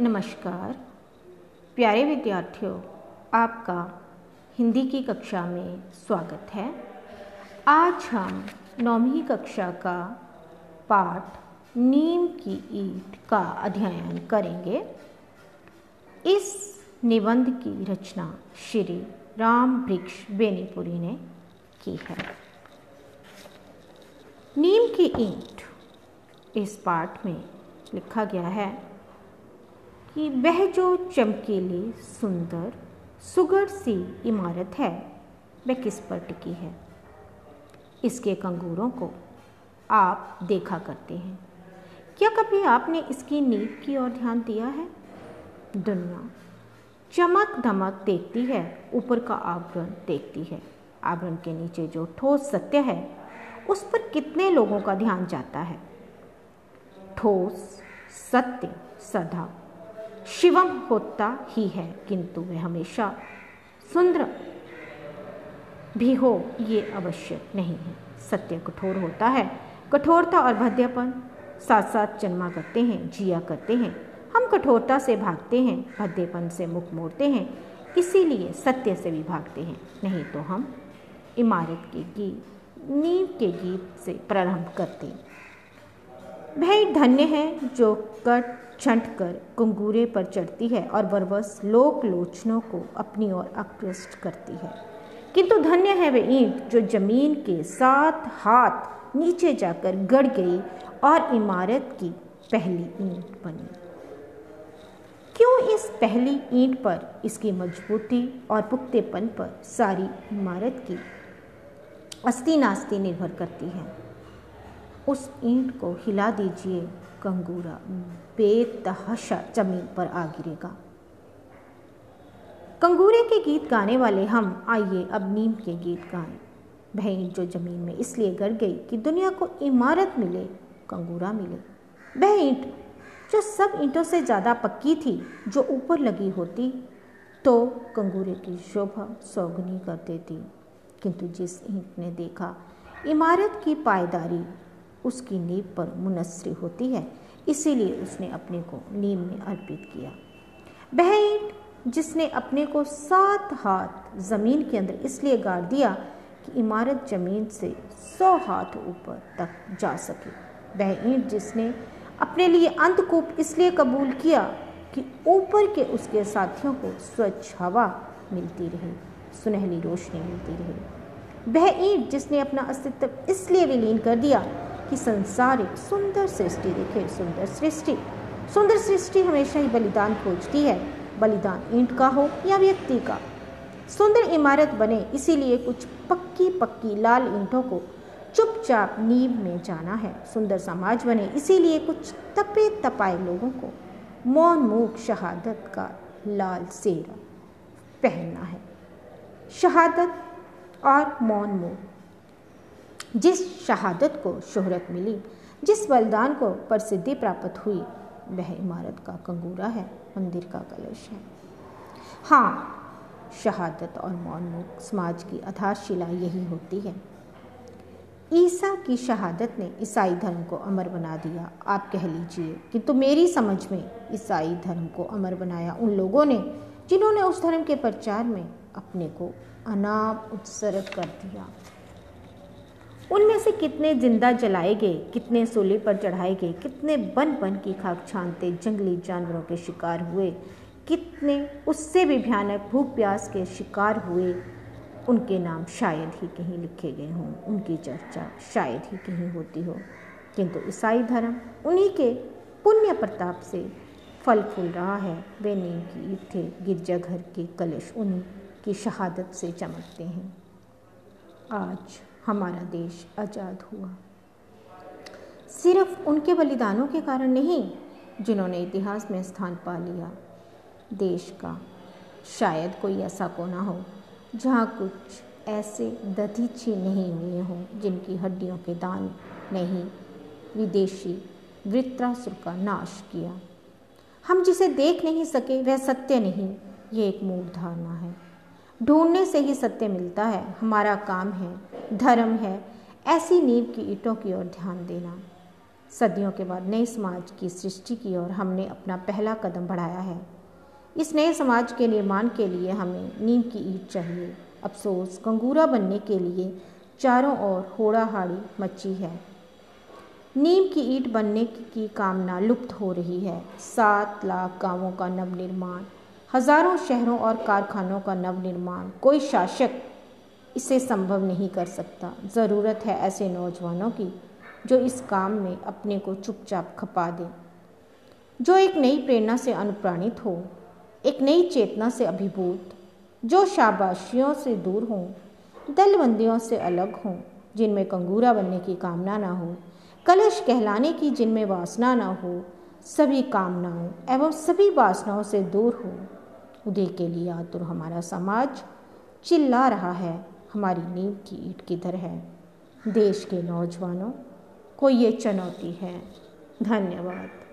नमस्कार। प्यारे विद्यार्थियों, आपका हिंदी की कक्षा में स्वागत है। आज हम नौवीं कक्षा का पाठ नीम की ईट का अध्ययन करेंगे। इस निबंध की रचना श्री राम वृक्ष बेनीपुरी ने की है। नीम की ईंट इस पाठ में लिखा गया है। कि वह जो चमकीली, सुंदर, सुगर सी इमारत है, वह किस पर टिकी है? इसके कंगूरों को आप देखा करते हैं। क्या कभी आपने इसकी नींव की ओर ध्यान दिया है? दुनिया चमक धमक देखती है, ऊपर का आवरण देखती है। आवरण के नीचे जो ठोस सत्य है, उस पर कितने लोगों का ध्यान जाता है? ठोस सत्य सदा शिवम होता ही है, किंतु वह हमेशा सुंदर भी हो, ये अवश्य नहीं है। सत्य कठोर होता है। कठोरता और भद्यपन साथ साथ जन्मा करते हैं, जिया करते हैं। हम कठोरता से भागते हैं, भद्यपन से मुख मोड़ते हैं, इसीलिए सत्य से भी भागते हैं। नहीं तो हम इमारत के गीत, नींव के गीत से प्रारंभ करते वह धन्य है जो कट छंट कर कुंगूरे पर चढ़ती है और बरबस लोक लोचनों को अपनी ओर आकृष्ट करती है। किंतु धन्य है वह ईंट जो ज़मीन के साथ हाथ नीचे जाकर गड़ गई और इमारत की पहली ईंट बनी। क्यों इस पहली ईंट पर इसकी मजबूती और पुख्तेपन पर सारी इमारत की अस्ती नास्ती निर्भर करती है? उस ईंट को हिला दीजिए कंगूरा बेतहाशा ज़मीन पर आ गिरेगा। कंगूरे के गीत गाने वाले हम, आइए अब नीम के गीत गाएँ। वह जो ज़मीन में इसलिए गड़ गई कि दुनिया को इमारत मिले कंगूरा मिले। वह ईंट, जो सब ईंटों से ज़्यादा पक्की थी, जो ऊपर लगी होती तो कंगूरे की शोभा सौगनी कर देती। किंतु जिस ईंट ने देखा, इमारत की पायदारी उसकी नींव पर मुनस्री होती है। इसीलिए उसने अपने को नींव में अर्पित किया। वह ईंट जिसने अपने को सात हाथ ज़मीन के अंदर इसलिए गाड़ दिया कि इमारत ज़मीन से सौ हाथ ऊपर तक जा सके। वह ईंट जिसने अपने लिए अंतकूप इसलिए कबूल किया कि ऊपर के उसके साथियों को स्वच्छ हवा मिलती रहे सुनहली रोशनी मिलती रहे। वह ईंट जिसने अपना अस्तित्व इसलिए विलीन कर दिया कि संसार एक सुंदर सृष्टि देखे, सुंदर सृष्टि। सुंदर सृष्टि हमेशा ही बलिदान खोजती है। बलिदान ईंट का हो या व्यक्ति का। सुंदर इमारत बने, इसीलिए कुछ पक्की पक्की लाल ईंटों को चुपचाप नींव में जाना है। सुंदर समाज बने, इसीलिए कुछ तपे तपाए लोगों को मौन मूक शहादत का लाल सेरा पहनना है। शहादत और मौन मूक जिस शहादत को शोहरत मिली, जिस बलिदान को प्रसिद्धि प्राप्त हुई, वह इमारत का कंगूरा है, मंदिर का कलश है। हाँ शहादत और मौनमुख समाज की आधारशिला यही होती है। ईसा की शहादत ने ईसाई धर्म को अमर बना दिया। आप कह लीजिए कि तो मेरी समझ में ईसाई धर्म को अमर बनाया उन लोगों ने जिन्होंने उस धर्म के प्रचार में अपने को अनाप उत्सर्ग कर दिया। उनमें से कितने ज़िंदा जलाए गए, कितने सोले पर चढ़ाए गए, कितने बन बन की खाक छानते जंगली जानवरों के शिकार हुए, कितने उससे भी भयानक भूख प्यास के शिकार हुए, उनके नाम शायद ही कहीं लिखे गए हों, उनकी चर्चा शायद ही कहीं होती हो। किंतु ईसाई धर्म उन्हीं के पुण्य प्रताप से फल फूल रहा है। वे नीम की थे गिरजाघर के कलश उन्हीं की शहादत से चमकते हैं। आज हमारा देश आज़ाद हुआ। सिर्फ़ उनके बलिदानों के कारण नहीं, जिन्होंने इतिहास में स्थान पा लिया। देश का शायद कोई ऐसा कोना हो, जहाँ कुछ ऐसे दधीची नहीं हुए हों, जिनकी हड्डियों के दान नहीं विदेशी वृत्रासुर का नाश किया। हम जिसे देख नहीं सके, वह सत्य नहीं, ये एक मूल धारणा है। ढूँढने से ही सत्य मिलता है। हमारा काम है, धर्म है, ऐसी नींव की ईटों की ओर ध्यान देना। सदियों के बाद नए समाज की सृष्टि की ओर हमने अपना पहला कदम बढ़ाया है। इस नए समाज के निर्माण के लिए हमें नीम की ईट चाहिए। अफसोस कंगूरा बनने के लिए चारों ओर होड़ा हाड़ी मची है। नीम की ईट बनने की कामना लुप्त हो रही है। सात लाख गाँवों का नवनिर्माण हज़ारों शहरों और कारखानों का नवनिर्माण, कोई शासक इसे संभव नहीं कर सकता। ज़रूरत है ऐसे नौजवानों की, जो इस काम में अपने को चुपचाप खपा दें। जो एक नई प्रेरणा से अनुप्राणित हो, एक नई चेतना से अभिभूत, जो शाबाशियों से दूर हों, दलबंदियों से अलग हों, जिनमें कंगूरा बनने की कामना ना हो, कलश कहलाने की जिनमें वासना ना हो सभी कामनाओं एवं सभी वासनाओं से दूर हो। उदय के लिए आतुर हमारा समाज चिल्ला रहा है। हमारी नींव की ईट किधर है। देश के नौजवानों, को ये चुनौती है। धन्यवाद।